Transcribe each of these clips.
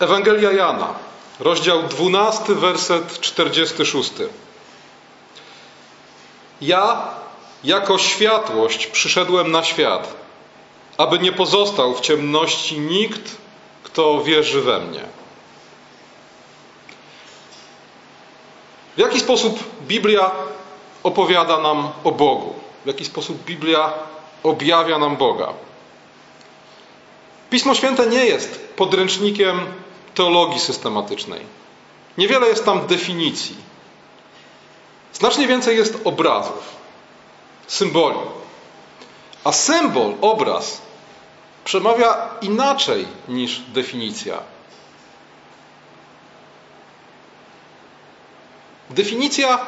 Ewangelia Jana, rozdział 12, werset 46. Ja jako światłość przyszedłem na świat, aby nie pozostał w ciemności nikt, kto wierzy we mnie. W jaki sposób Biblia opowiada nam o Bogu? W jaki sposób Biblia objawia nam Boga? Pismo Święte nie jest podręcznikiem teologii systematycznej. Niewiele jest tam definicji. Znacznie więcej jest obrazów, symboli. A symbol, obraz przemawia inaczej niż definicja. Definicja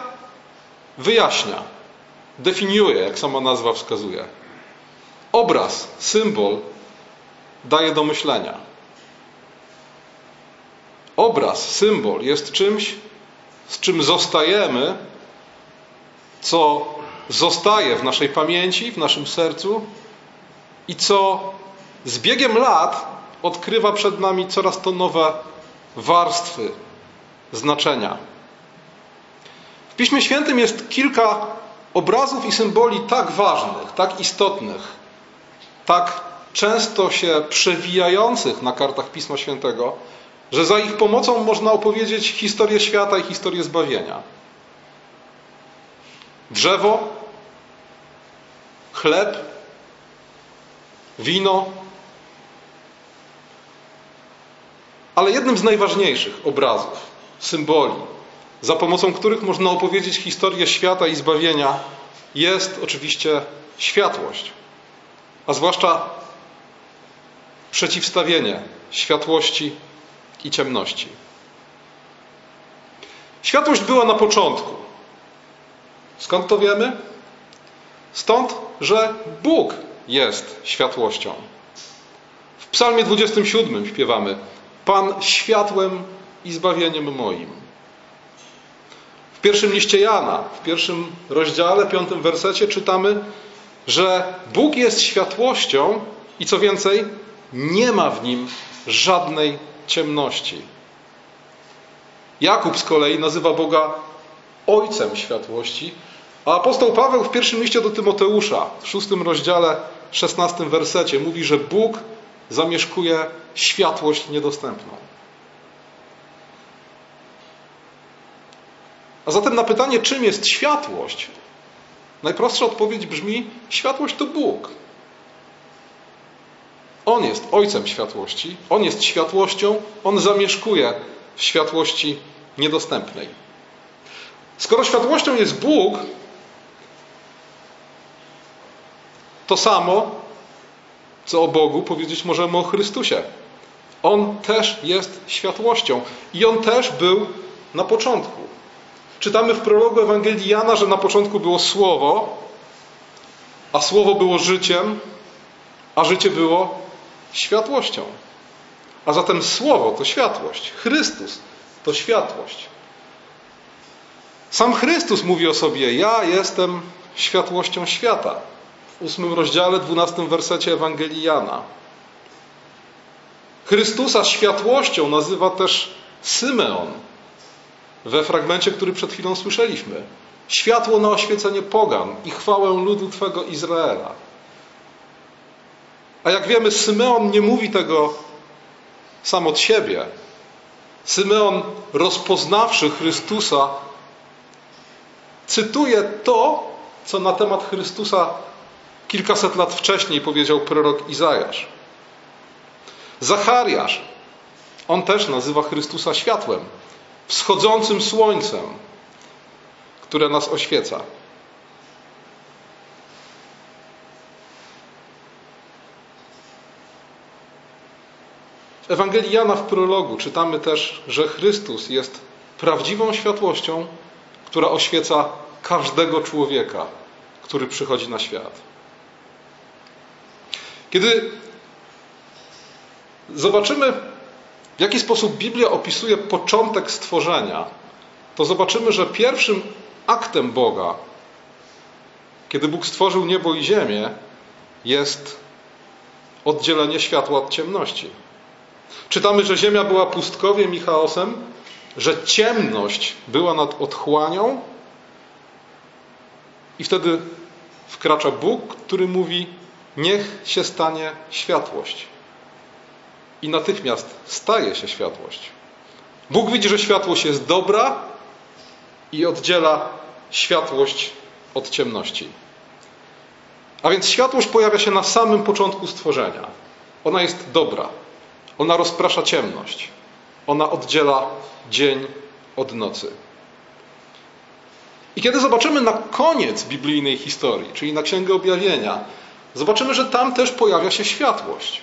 wyjaśnia, definiuje, jak sama nazwa wskazuje. Obraz, symbol daje do myślenia. Obraz, symbol jest czymś, z czym zostajemy, co zostaje w naszej pamięci, w naszym sercu i co z biegiem lat odkrywa przed nami coraz to nowe warstwy, znaczenia. W Piśmie Świętym jest kilka obrazów i symboli tak ważnych, tak istotnych, tak często się przewijających na kartach Pisma Świętego, że za ich pomocą można opowiedzieć historię świata i historię zbawienia. Drzewo, chleb, wino. Ale jednym z najważniejszych obrazów, symboli, za pomocą których można opowiedzieć historię świata i zbawienia, jest oczywiście światłość, a zwłaszcza przeciwstawienie światłości i ciemności. Światłość była na początku. Skąd to wiemy? Stąd, że Bóg jest światłością. W Psalmie 27 śpiewamy: Pan światłem i zbawieniem moim. W pierwszym liście Jana, w pierwszym rozdziale, piątym wersecie czytamy, że Bóg jest światłością i co więcej, nie ma w nim żadnej ciemności. Jakub z kolei nazywa Boga Ojcem światłości, a apostoł Paweł w pierwszym liście do Tymoteusza, w szóstym rozdziale, szesnastym wersecie mówi, że Bóg zamieszkuje światłość niedostępną. A zatem na pytanie, czym jest światłość, najprostsza odpowiedź brzmi: światłość to Bóg. On jest ojcem światłości, on jest światłością, on zamieszkuje w światłości niedostępnej. Skoro światłością jest Bóg, to samo, co o Bogu powiedzieć możemy o Chrystusie. On też jest światłością i on też był na początku. Czytamy w prologu Ewangelii Jana, że na początku było Słowo, a Słowo było życiem, a życie było światłością. A zatem Słowo to światłość, Chrystus to światłość. Sam Chrystus mówi o sobie: Ja jestem światłością świata. W ósmym rozdziale, dwunastym wersecie Ewangelii Jana. Chrystusa światłością nazywa też Symeon we fragmencie, który przed chwilą słyszeliśmy. Światło na oświecenie pogan i chwałę ludu Twego Izraela. A jak wiemy, Symeon nie mówi tego sam od siebie. Symeon, rozpoznawszy Chrystusa, cytuje to, co na temat Chrystusa kilkaset lat wcześniej powiedział prorok Izajasz. Zachariasz, on też nazywa Chrystusa światłem, wschodzącym słońcem, które nas oświeca. Ewangelii Jana w prologu czytamy też, że Chrystus jest prawdziwą światłością, która oświeca każdego człowieka, który przychodzi na świat. Kiedy zobaczymy, w jaki sposób Biblia opisuje początek stworzenia, to zobaczymy, że pierwszym aktem Boga, kiedy Bóg stworzył niebo i ziemię, jest oddzielenie światła od ciemności. Czytamy, że ziemia była pustkowiem i chaosem, że ciemność była nad otchłanią, i wtedy wkracza Bóg, który mówi: Niech się stanie światłość. I natychmiast staje się światłość. Bóg widzi, że światłość jest dobra i oddziela światłość od ciemności. A więc światłość pojawia się na samym początku stworzenia. Ona jest dobra. Ona rozprasza ciemność. Ona oddziela dzień od nocy. I kiedy zobaczymy na koniec biblijnej historii, czyli na Księgę Objawienia, zobaczymy, że tam też pojawia się światłość.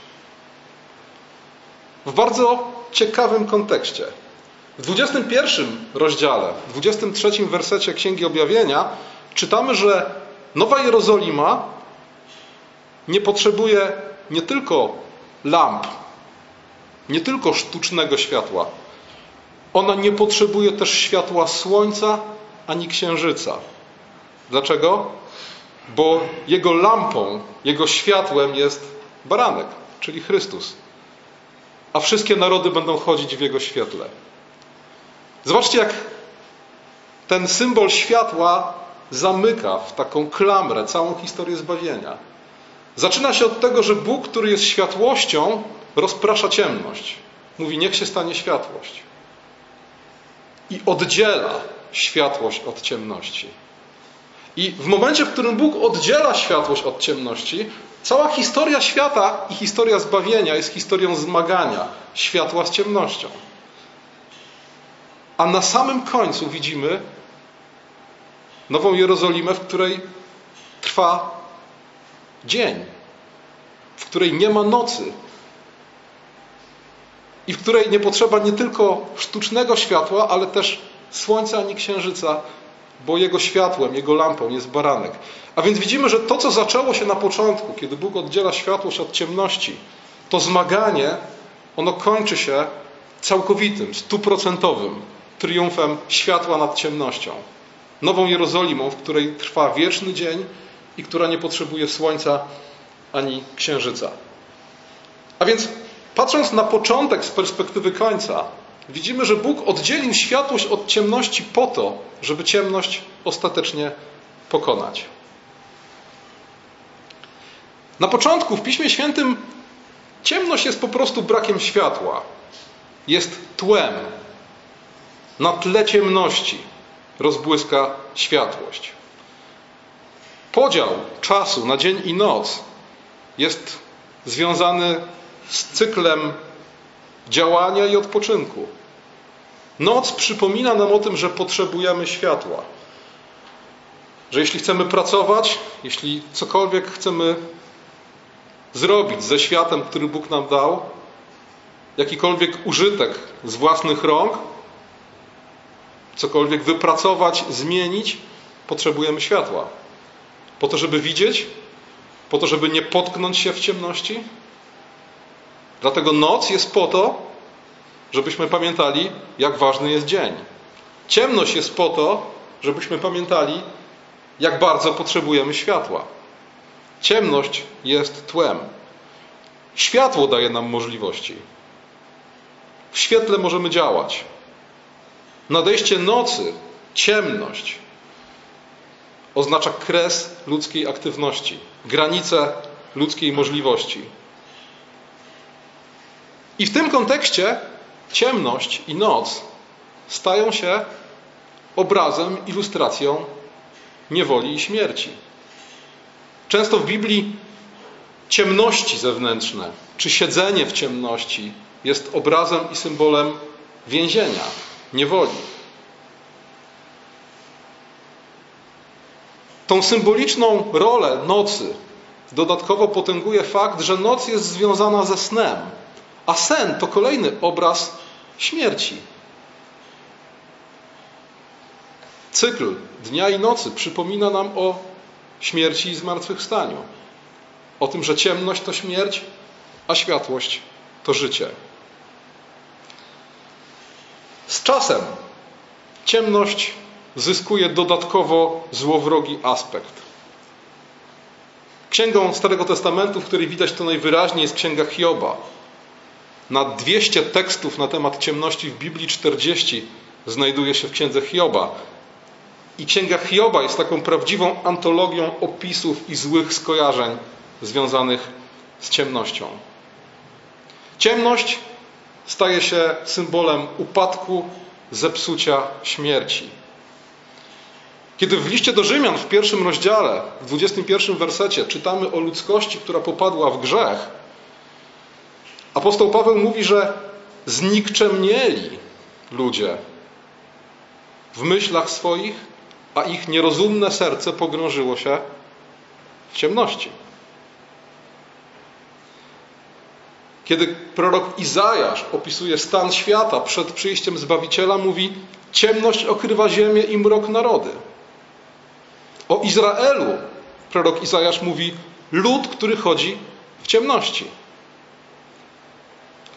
W bardzo ciekawym kontekście. W 21 rozdziale, w 23 wersecie Księgi Objawienia czytamy, że Nowa Jerozolima nie potrzebuje nie tylko lamp, nie tylko sztucznego światła. Ona nie potrzebuje też światła słońca ani księżyca. Dlaczego? Bo jego lampą, jego światłem jest baranek, czyli Chrystus. A wszystkie narody będą chodzić w jego świetle. Zobaczcie, jak ten symbol światła zamyka w taką klamrę całą historię zbawienia. Zaczyna się od tego, że Bóg, który jest światłością, rozprasza ciemność. Mówi: Niech się stanie światłość. I oddziela światłość od ciemności. I w momencie, w którym Bóg oddziela światłość od ciemności, cała historia świata i historia zbawienia jest historią zmagania światła z ciemnością. A na samym końcu widzimy Nową Jerozolimę, w której trwa dzień, w której nie ma nocy i w której nie potrzeba nie tylko sztucznego światła, ale też słońca ani księżyca, bo jego światłem, jego lampą jest baranek. A więc widzimy, że to, co zaczęło się na początku, kiedy Bóg oddziela światłość od ciemności, to zmaganie, ono kończy się całkowitym, stuprocentowym triumfem światła nad ciemnością. Nową Jerozolimą, w której trwa wieczny dzień i która nie potrzebuje słońca ani księżyca. A więc patrząc na początek z perspektywy końca, widzimy, że Bóg oddzielił światłość od ciemności po to, żeby ciemność ostatecznie pokonać. Na początku w Piśmie Świętym ciemność jest po prostu brakiem światła. Jest tłem. Na tle ciemności rozbłyska światłość. Podział czasu na dzień i noc jest związany z cyklem działania i odpoczynku. Noc przypomina nam o tym, że potrzebujemy światła. Że jeśli chcemy pracować, jeśli cokolwiek chcemy zrobić ze światem, który Bóg nam dał, jakikolwiek użytek z własnych rąk, cokolwiek wypracować, zmienić, potrzebujemy światła. Po to, żeby widzieć, po to, żeby nie potknąć się w ciemności. Dlatego noc jest po to, żebyśmy pamiętali, jak ważny jest dzień. Ciemność jest po to, żebyśmy pamiętali, jak bardzo potrzebujemy światła. Ciemność jest tłem. Światło daje nam możliwości. W świetle możemy działać. Nadejście nocy, ciemność oznacza kres ludzkiej aktywności, granice ludzkiej możliwości. I w tym kontekście ciemność i noc stają się obrazem, ilustracją niewoli i śmierci. Często w Biblii ciemności zewnętrzne, czy siedzenie w ciemności jest obrazem i symbolem więzienia, niewoli. Tą symboliczną rolę nocy dodatkowo potęguje fakt, że noc jest związana ze snem, a sen to kolejny obraz śmierci. Cykl dnia i nocy przypomina nam o śmierci i zmartwychwstaniu. O tym, że ciemność to śmierć, a światłość to życie. Z czasem ciemność zyskuje dodatkowo złowrogi aspekt. Księgą Starego Testamentu, w której widać to najwyraźniej, jest księga Hioba. Na 200 tekstów na temat ciemności w Biblii 40 znajduje się w księdze Hioba. I księga Hioba jest taką prawdziwą antologią opisów i złych skojarzeń związanych z ciemnością. Ciemność staje się symbolem upadku, zepsucia, śmierci. Kiedy w liście do Rzymian w pierwszym rozdziale, w 21 wersecie czytamy o ludzkości, która popadła w grzech, apostoł Paweł mówi, że znikczemnieli ludzie w myślach swoich, a ich nierozumne serce pogrążyło się w ciemności. Kiedy prorok Izajasz opisuje stan świata przed przyjściem Zbawiciela, mówi: Ciemność okrywa ziemię i mrok narody. O Izraelu prorok Izajasz mówi: lud, który chodzi w ciemności.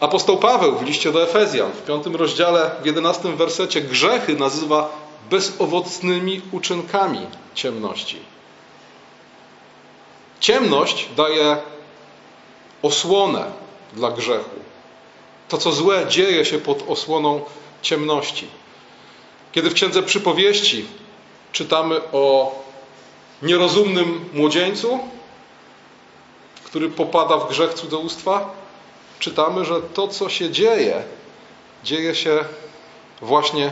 Apostoł Paweł w liście do Efezjan w piątym rozdziale, w jedenastym wersecie grzechy nazywa bezowocnymi uczynkami ciemności. Ciemność daje osłonę dla grzechu. To, co złe, dzieje się pod osłoną ciemności. Kiedy w Księdze Przypowieści czytamy o nierozumnym młodzieńcu, który popada w grzech cudzołóstwa, czytamy, że to, co się dzieje, dzieje się właśnie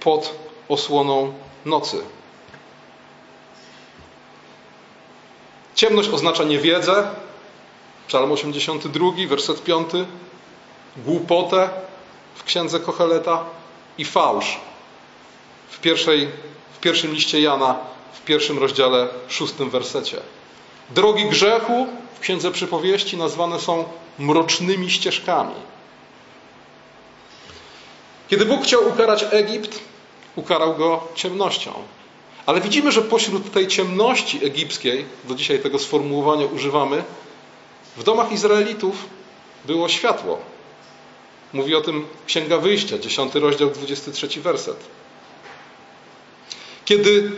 pod osłoną nocy. Ciemność oznacza niewiedzę. Psalm 82, werset 5. Głupotę w księdze Kocheleta i fałsz w, pierwszej, w pierwszym liście Jana, w pierwszym rozdziale, szóstym wersecie. Drogi grzechu w księdze przypowieści nazwane są mrocznymi ścieżkami. Kiedy Bóg chciał ukarać Egipt, ukarał go ciemnością. Ale widzimy, że pośród tej ciemności egipskiej, do dzisiaj tego sformułowania używamy, w domach Izraelitów było światło. Mówi o tym Księga Wyjścia, 10 rozdział, 23 werset. Kiedy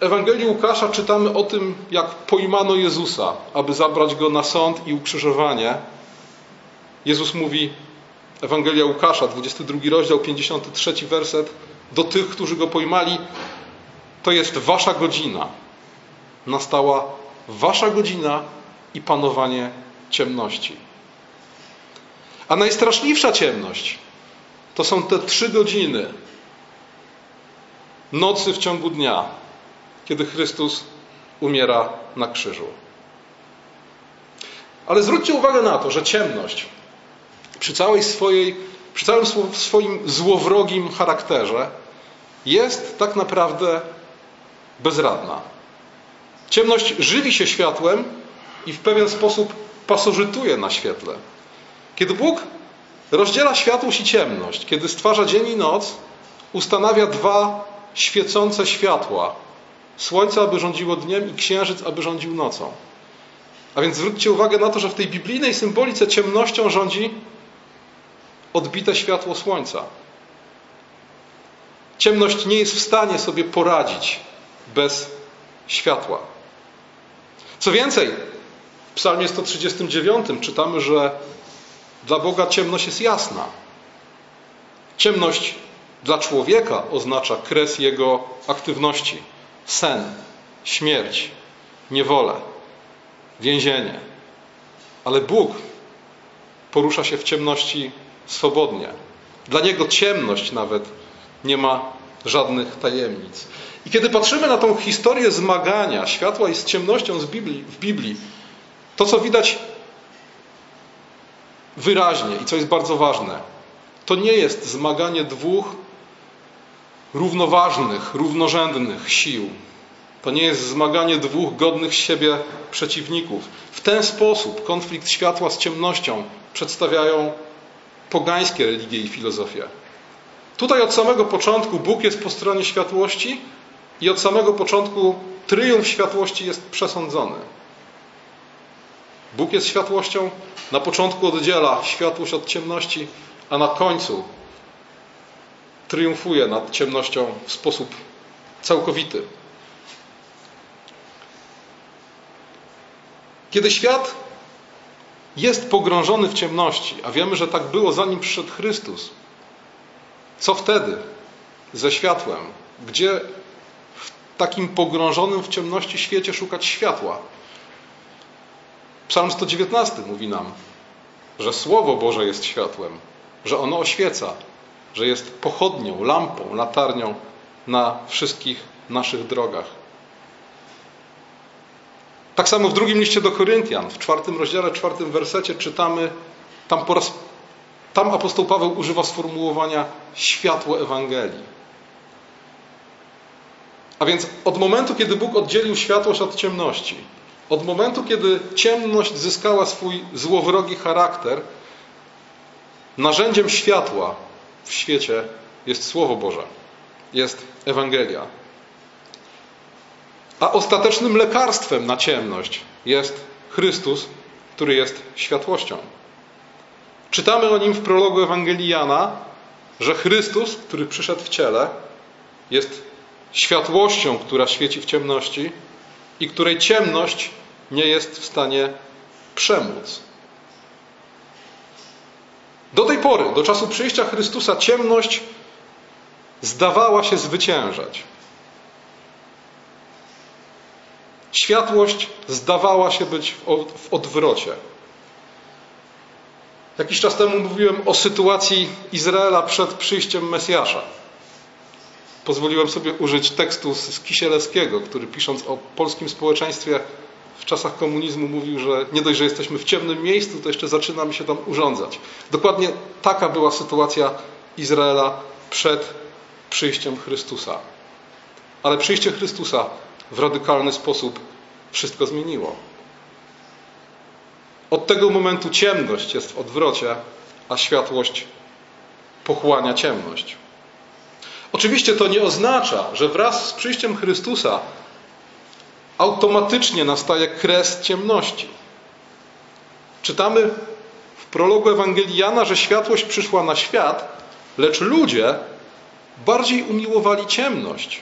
Ewangelii Łukasza czytamy o tym, jak pojmano Jezusa, aby zabrać go na sąd i ukrzyżowanie. Jezus mówi, Ewangelia Łukasza, 22 rozdział, 53 werset, do tych, którzy go pojmali, to jest wasza godzina. Nastała wasza godzina i panowanie ciemności. A najstraszliwsza ciemność to są te trzy godziny nocy w ciągu dnia, kiedy Chrystus umiera na krzyżu. Ale zwróćcie uwagę na to, że ciemność przy całej swojej, przy całym swoim złowrogim charakterze jest tak naprawdę bezradna. Ciemność żywi się światłem i w pewien sposób pasożytuje na świetle. Kiedy Bóg rozdziela światłość i ciemność, kiedy stwarza dzień i noc, ustanawia dwa świecące światła, Słońce, aby rządziło dniem i księżyc, aby rządził nocą. A więc zwróćcie uwagę na to, że w tej biblijnej symbolice ciemnością rządzi odbite światło słońca. Ciemność nie jest w stanie sobie poradzić bez światła. Co więcej, w Psalmie 139 czytamy, że dla Boga ciemność jest jasna. Ciemność dla człowieka oznacza kres jego aktywności sen, śmierć, niewolę, więzienie. Ale Bóg porusza się w ciemności swobodnie. Dla Niego ciemność nawet nie ma żadnych tajemnic. I kiedy patrzymy na tą historię zmagania światła i z ciemnością z Biblii, w Biblii, to co widać wyraźnie i co jest bardzo ważne, to nie jest zmaganie dwóch równoważnych, równorzędnych sił. To nie jest zmaganie dwóch godnych siebie przeciwników. W ten sposób konflikt światła z ciemnością przedstawiają pogańskie religie i filozofie. Tutaj od samego początku Bóg jest po stronie światłości i od samego początku tryumf światłości jest przesądzony. Bóg jest światłością, na początku oddziela światłość od ciemności, a na końcu triumfuje nad ciemnością w sposób całkowity. Kiedy świat jest pogrążony w ciemności, a wiemy, że tak było zanim przyszedł Chrystus, co wtedy ze światłem? Gdzie w takim pogrążonym w ciemności świecie szukać światła? Psalm 119 mówi nam, że Słowo Boże jest światłem, że ono oświeca, że jest pochodnią, lampą, latarnią na wszystkich naszych drogach. Tak samo w drugim liście do Koryntian, w czwartym rozdziale, czwartym wersecie czytamy, tam, po raz, tam apostoł Paweł używa sformułowania światło Ewangelii. A więc od momentu, kiedy Bóg oddzielił światłość od ciemności, od momentu, kiedy ciemność zyskała swój złowrogi charakter, narzędziem światła w świecie jest Słowo Boże, jest Ewangelia. A ostatecznym lekarstwem na ciemność jest Chrystus, który jest światłością. Czytamy o nim w prologu Ewangelii Jana, że Chrystus, który przyszedł w ciele, jest światłością, która świeci w ciemności i której ciemność nie jest w stanie przemóc. Tej pory, do czasu przyjścia Chrystusa, ciemność zdawała się zwyciężać. Światłość zdawała się być w odwrocie. Jakiś czas temu mówiłem o sytuacji Izraela przed przyjściem Mesjasza. Pozwoliłem sobie użyć tekstu z Kisielewskiego, który pisząc o polskim społeczeństwie w czasach komunizmu mówił, że nie dość, że jesteśmy w ciemnym miejscu, to jeszcze zaczynamy się tam urządzać. Dokładnie taka była sytuacja Izraela przed przyjściem Chrystusa. Ale przyjście Chrystusa w radykalny sposób wszystko zmieniło. Od tego momentu ciemność jest w odwrocie, a światłość pochłania ciemność. Oczywiście to nie oznacza, że wraz z przyjściem Chrystusa automatycznie nastaje kres ciemności. Czytamy w prologu Ewangelii Jana, że światłość przyszła na świat, lecz ludzie bardziej umiłowali ciemność,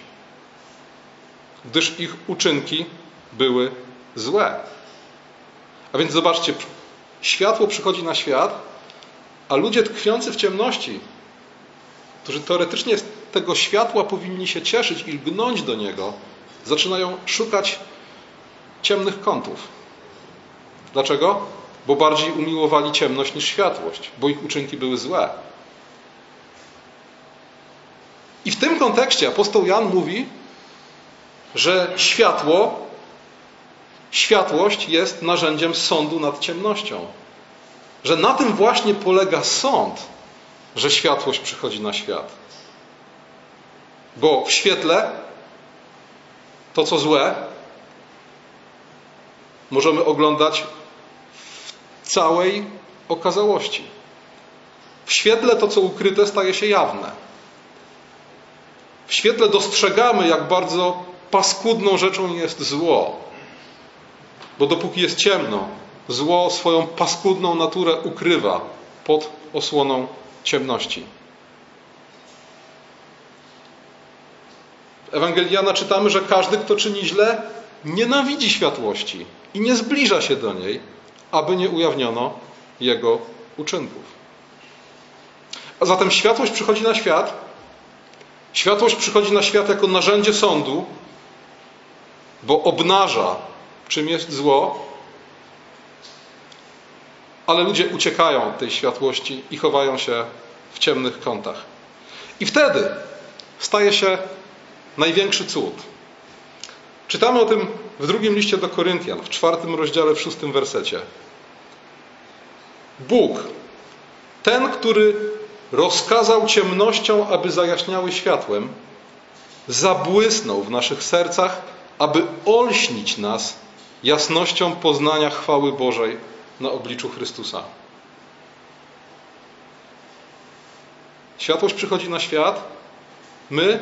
gdyż ich uczynki były złe. A więc zobaczcie, światło przychodzi na świat, a ludzie tkwiący w ciemności, którzy teoretycznie z tego światła powinni się cieszyć i lgnąć do niego, zaczynają szukać ciemnych kątów. Dlaczego? Bo bardziej umiłowali ciemność niż światłość, bo ich uczynki były złe. I w tym kontekście apostoł Jan mówi, że światło, światłość jest narzędziem sądu nad ciemnością. Że na tym właśnie polega sąd, że światłość przychodzi na świat. Bo w świetle to, co złe, możemy oglądać w całej okazałości. W świetle to, co ukryte, staje się jawne. W świetle dostrzegamy, jak bardzo paskudną rzeczą jest zło. Bo dopóki jest ciemno, zło swoją paskudną naturę ukrywa pod osłoną ciemności. Ewangeliana czytamy, że każdy, kto czyni źle, nienawidzi światłości i nie zbliża się do niej, aby nie ujawniono jego uczynków. A zatem światłość przychodzi na świat. Światłość przychodzi na świat jako narzędzie sądu, bo obnaża, czym jest zło, ale ludzie uciekają od tej światłości i chowają się w ciemnych kątach. I wtedy staje się największy cud. Czytamy o tym w drugim liście do Koryntian, w czwartym rozdziale, w szóstym wersecie. Bóg, ten, który rozkazał ciemnością, aby zajaśniały światłem, zabłysnął w naszych sercach, aby olśnić nas jasnością poznania chwały Bożej na obliczu Chrystusa. Światłość przychodzi na świat, my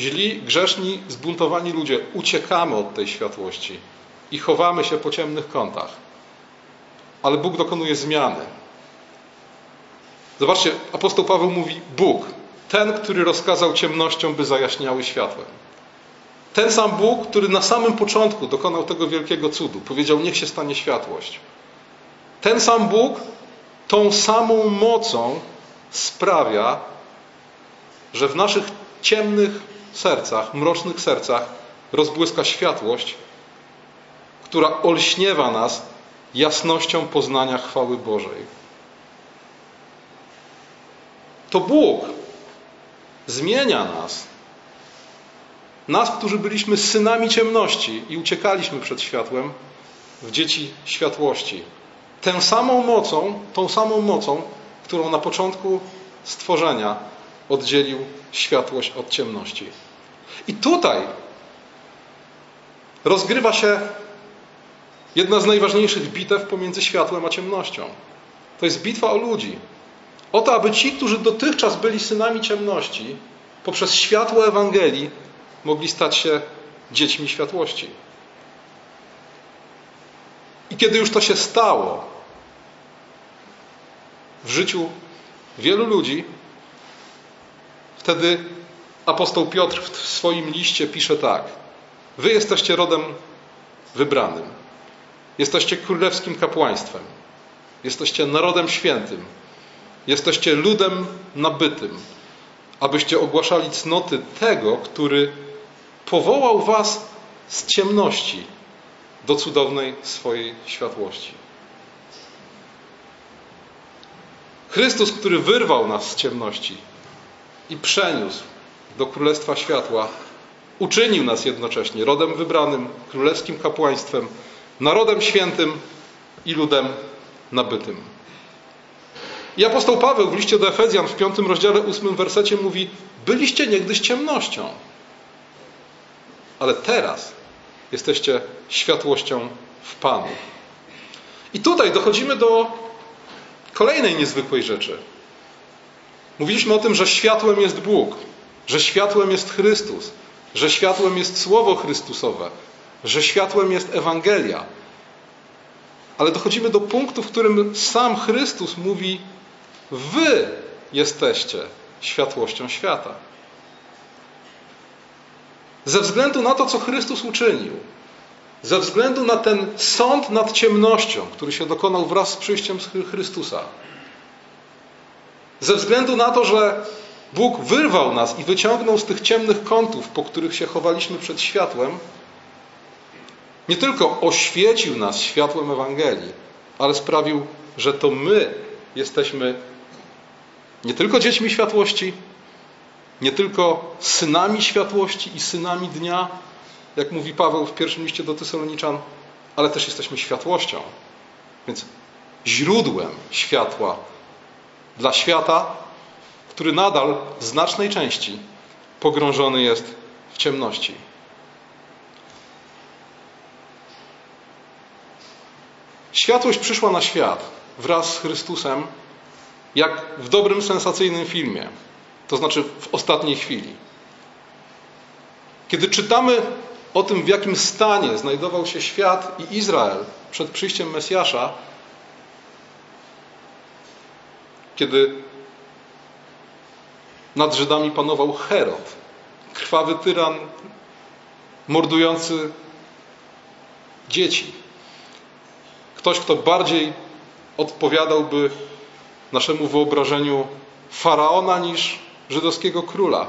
Źli, grzeszni, zbuntowani ludzie uciekamy od tej światłości i chowamy się po ciemnych kątach. Ale Bóg dokonuje zmiany. Zobaczcie, apostoł Paweł mówi: Bóg, ten, który rozkazał ciemnościom, by zajaśniały światłem. Ten sam Bóg, który na samym początku dokonał tego wielkiego cudu, powiedział: Niech się stanie światłość. Ten sam Bóg tą samą mocą sprawia, że w naszych ciemnych sercach, mrocznych sercach rozbłyska światłość, która olśniewa nas jasnością poznania chwały Bożej. To Bóg zmienia nas. Nas, którzy byliśmy synami ciemności i uciekaliśmy przed światłem, w dzieci światłości. Tę samą mocą, tą samą mocą, którą na początku stworzenia oddzielił światłość od ciemności. I tutaj rozgrywa się jedna z najważniejszych bitew pomiędzy światłem a ciemnością. To jest bitwa o ludzi. O to, aby ci, którzy dotychczas byli synami ciemności, poprzez światło Ewangelii mogli stać się dziećmi światłości. I kiedy już to się stało w życiu wielu ludzi, wtedy apostoł Piotr w swoim liście pisze tak: Wy jesteście rodem wybranym, jesteście królewskim kapłaństwem, jesteście narodem świętym, jesteście ludem nabytym, abyście ogłaszali cnoty tego, który powołał was z ciemności do cudownej swojej światłości. Chrystus, który wyrwał nas z ciemności i przeniósł do Królestwa Światła, uczynił nas jednocześnie rodem wybranym, królewskim kapłaństwem, narodem świętym i ludem nabytym. I apostoł Paweł w liście do Efezjan w piątym rozdziale, ósmym wersecie mówi: Byliście niegdyś ciemnością, ale teraz jesteście światłością w Panu. I tutaj dochodzimy do kolejnej niezwykłej rzeczy. Mówiliśmy o tym, że światłem jest Bóg, że światłem jest Chrystus, że światłem jest Słowo Chrystusowe, że światłem jest Ewangelia. Ale dochodzimy do punktu, w którym sam Chrystus mówi: Wy jesteście światłością świata. Ze względu na to, co Chrystus uczynił, ze względu na ten sąd nad ciemnością, który się dokonał wraz z przyjściem Chrystusa, ze względu na to, że Bóg wyrwał nas i wyciągnął z tych ciemnych kątów, po których się chowaliśmy przed światłem, nie tylko oświecił nas światłem Ewangelii, ale sprawił, że to my jesteśmy nie tylko dziećmi światłości, nie tylko synami światłości i synami dnia, jak mówi Paweł w pierwszym liście do Tysoloniczan, ale też jesteśmy światłością. Więc źródłem światła dla świata, który nadal w znacznej części pogrążony jest w ciemności. Światłość przyszła na świat wraz z Chrystusem, jak w dobrym, sensacyjnym filmie, to znaczy w ostatniej chwili. Kiedy czytamy o tym, w jakim stanie znajdował się świat i Izrael przed przyjściem Mesjasza, kiedy nad Żydami panował Herod, krwawy tyran, mordujący dzieci. Ktoś, kto bardziej odpowiadałby naszemu wyobrażeniu faraona niż żydowskiego króla.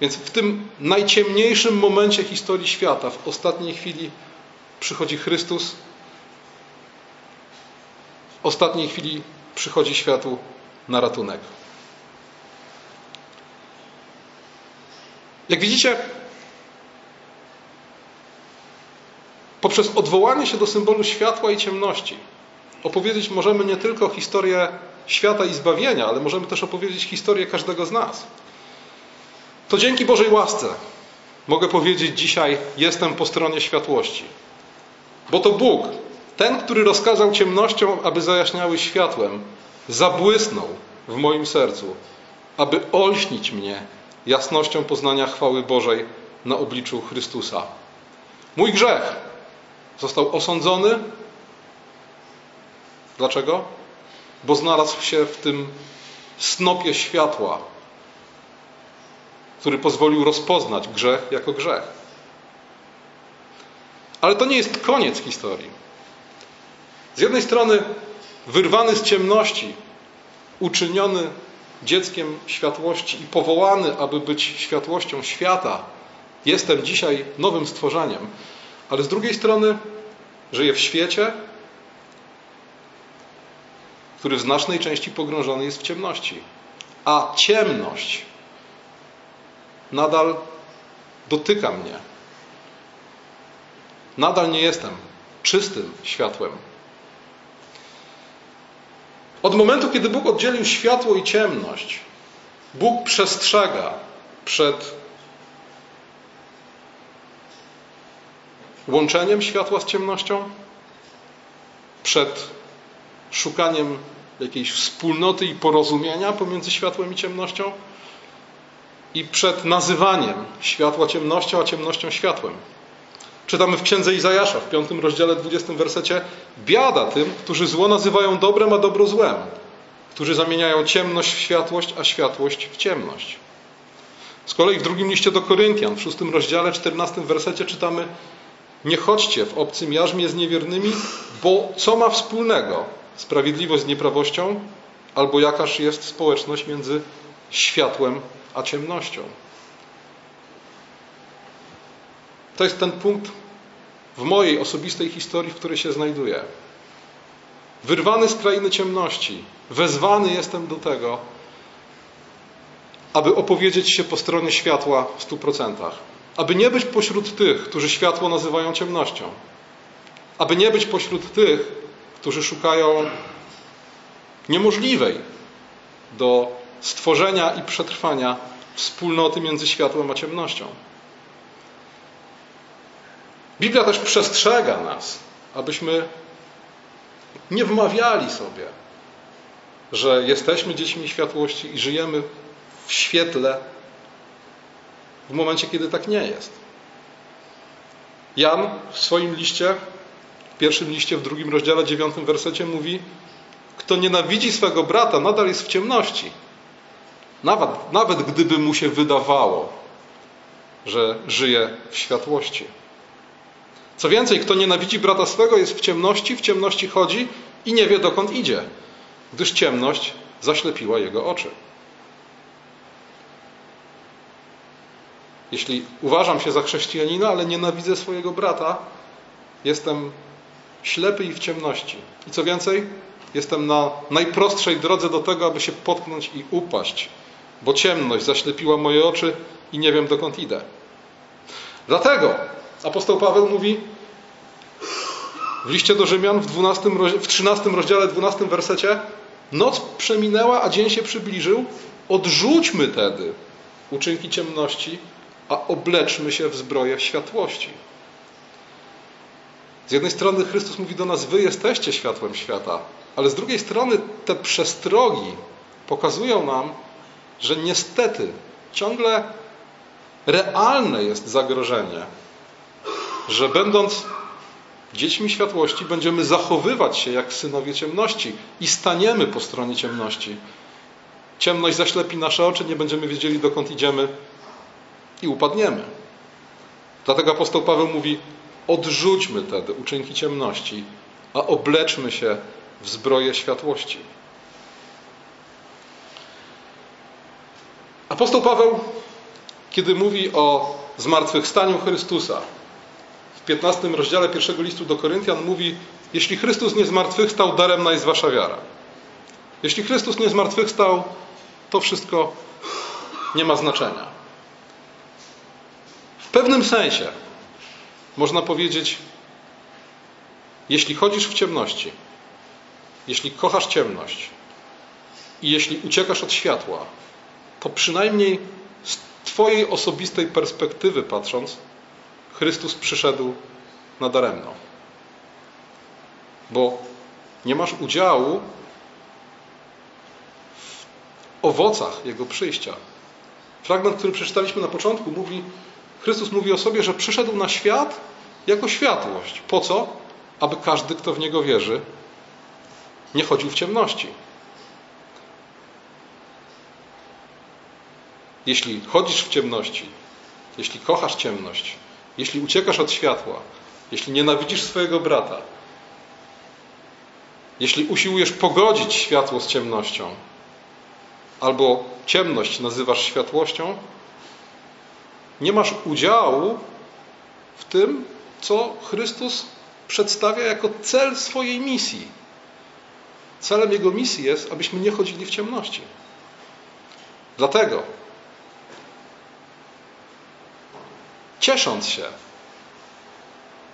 Więc w tym najciemniejszym momencie historii świata, w ostatniej chwili przychodzi Chrystus, w ostatniej chwili przychodzi światu na ratunek. Jak widzicie, poprzez odwołanie się do symbolu światła i ciemności, opowiedzieć możemy nie tylko historię świata i zbawienia, ale możemy też opowiedzieć historię każdego z nas. To dzięki Bożej łasce mogę powiedzieć dzisiaj: jestem po stronie światłości. Bo to Bóg, ten, który rozkazał ciemnościom, aby zajaśniały światłem, zabłysnął w moim sercu, aby olśnić mnie jasnością poznania chwały Bożej na obliczu Chrystusa. Mój grzech został osądzony. Dlaczego? Bo znalazł się w tym snopie światła, który pozwolił rozpoznać grzech jako grzech. Ale to nie jest koniec historii. Z jednej strony wyrwany z ciemności, uczyniony dzieckiem światłości i powołany, aby być światłością świata, jestem dzisiaj nowym stworzeniem, ale z drugiej strony żyję w świecie, który w znacznej części pogrążony jest w ciemności. A ciemność nadal dotyka mnie. Nadal nie jestem czystym światłem. Od momentu, kiedy Bóg oddzielił światło i ciemność, Bóg przestrzega przed łączeniem światła z ciemnością, przed szukaniem jakiejś wspólnoty i porozumienia pomiędzy światłem i ciemnością i przed nazywaniem światła ciemnością, a ciemnością światłem. Czytamy w księdze Izajasza w piątym rozdziale, 20 wersecie: Biada tym, którzy zło nazywają dobrem, a dobro złem, którzy zamieniają ciemność w światłość, a światłość w ciemność. Z kolei w drugim liście do Koryntian, w szóstym rozdziale, 14 wersecie czytamy: Nie chodźcie w obcym jarzmie z niewiernymi, bo co ma wspólnego sprawiedliwość z nieprawością, albo jakaż jest społeczność między światłem a ciemnością. To jest ten punkt w mojej osobistej historii, w której się znajduję. Wyrwany z krainy ciemności, wezwany jestem do tego, aby opowiedzieć się po stronie światła w stu procentach. Aby nie być pośród tych, którzy światło nazywają ciemnością. Aby nie być pośród tych, którzy szukają niemożliwej do stworzenia i przetrwania wspólnoty między światłem a ciemnością. Biblia też przestrzega nas, abyśmy nie wmawiali sobie, że jesteśmy dziećmi światłości i żyjemy w świetle w momencie, kiedy tak nie jest. Jan w swoim liście, w pierwszym liście, w drugim rozdziale, dziewiątym wersecie mówi: Kto nienawidzi swego brata, nadal jest w ciemności. Nawet, nawet gdyby mu się wydawało, że żyje w światłości. Co więcej, kto nienawidzi brata swego, jest w ciemności, w ciemności chodzi i nie wie dokąd idzie, gdyż ciemność zaślepiła jego oczy. Jeśli uważam się za chrześcijanina, ale nienawidzę swojego brata, jestem ślepy i w ciemności. I co więcej, jestem na najprostszej drodze do tego, aby się potknąć i upaść, bo ciemność zaślepiła moje oczy i nie wiem dokąd idę. Dlatego apostoł Paweł mówi w liście do Rzymian w, 12, w 13 rozdziale, 12 wersecie Noc przeminęła, a dzień się przybliżył. Odrzućmy tedy uczynki ciemności, a obleczmy się w zbroję światłości. Z jednej strony Chrystus mówi do nas: Wy jesteście światłem świata, ale z drugiej strony te przestrogi pokazują nam, że niestety ciągle realne jest zagrożenie, że będąc dziećmi światłości, będziemy zachowywać się jak synowie ciemności i staniemy po stronie ciemności. Ciemność zaślepi nasze oczy, nie będziemy wiedzieli dokąd idziemy i upadniemy. Dlatego apostoł Paweł mówi: odrzućmy tedy uczynki ciemności, a obleczmy się w zbroję światłości. Apostoł Paweł, kiedy mówi o zmartwychwstaniu Chrystusa, 15 rozdziale pierwszego listu do Koryntian mówi: Jeśli Chrystus nie zmartwychwstał, daremna jest wasza wiara. Jeśli Chrystus nie zmartwychwstał, to wszystko nie ma znaczenia. W pewnym sensie można powiedzieć, jeśli chodzisz w ciemności, jeśli kochasz ciemność i jeśli uciekasz od światła, to przynajmniej z Twojej osobistej perspektywy patrząc, Chrystus przyszedł nadaremno. Bo nie masz udziału w owocach Jego przyjścia. Fragment, który przeczytaliśmy na początku, mówi, Chrystus mówi o sobie, że przyszedł na świat jako światłość. Po co? Aby każdy, kto w Niego wierzy, nie chodził w ciemności. Jeśli chodzisz w ciemności, jeśli kochasz ciemność, jeśli uciekasz od światła, jeśli nienawidzisz swojego brata, jeśli usiłujesz pogodzić światło z ciemnością, albo ciemność nazywasz światłością, nie masz udziału w tym, co Chrystus przedstawia jako cel swojej misji. Celem Jego misji jest, abyśmy nie chodzili w ciemności. Dlatego, ciesząc się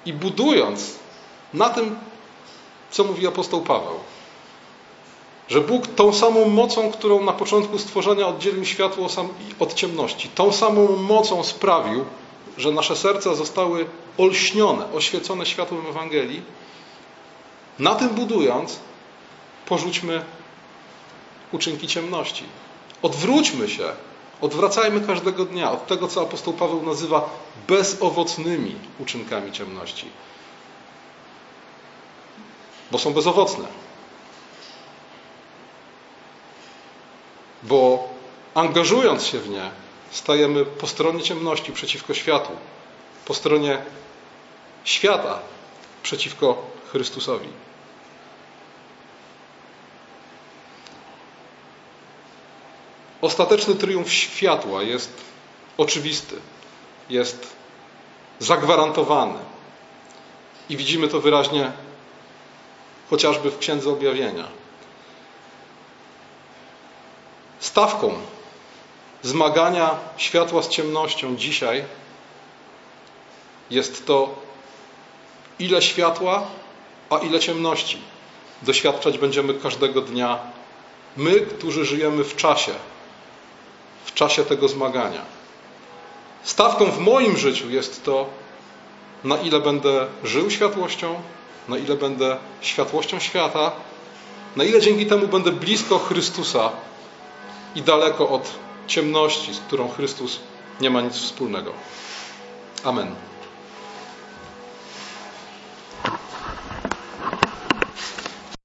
i budując na tym, co mówi apostoł Paweł, że Bóg tą samą mocą, którą na początku stworzenia oddzielił światło od ciemności, tą samą mocą sprawił, że nasze serca zostały olśnione, oświecone światłem Ewangelii, na tym budując, porzućmy uczynki ciemności. Odwróćmy się, odwracajmy każdego dnia od tego, co apostoł Paweł nazywa bezowocnymi uczynkami ciemności. Bo są bezowocne. Bo angażując się w nie, stajemy po stronie ciemności przeciwko światu, po stronie świata przeciwko Chrystusowi. Ostateczny triumf światła jest oczywisty, jest zagwarantowany. I widzimy to wyraźnie chociażby w Księdze Objawienia. Stawką zmagania światła z ciemnością dzisiaj jest to, ile światła, a ile ciemności doświadczać będziemy każdego dnia my, którzy żyjemy w czasie, czasie tego zmagania. Stawką w moim życiu jest to, na ile będę żył światłością, na ile będę światłością świata, na ile dzięki temu będę blisko Chrystusa i daleko od ciemności, z którą Chrystus nie ma nic wspólnego. Amen.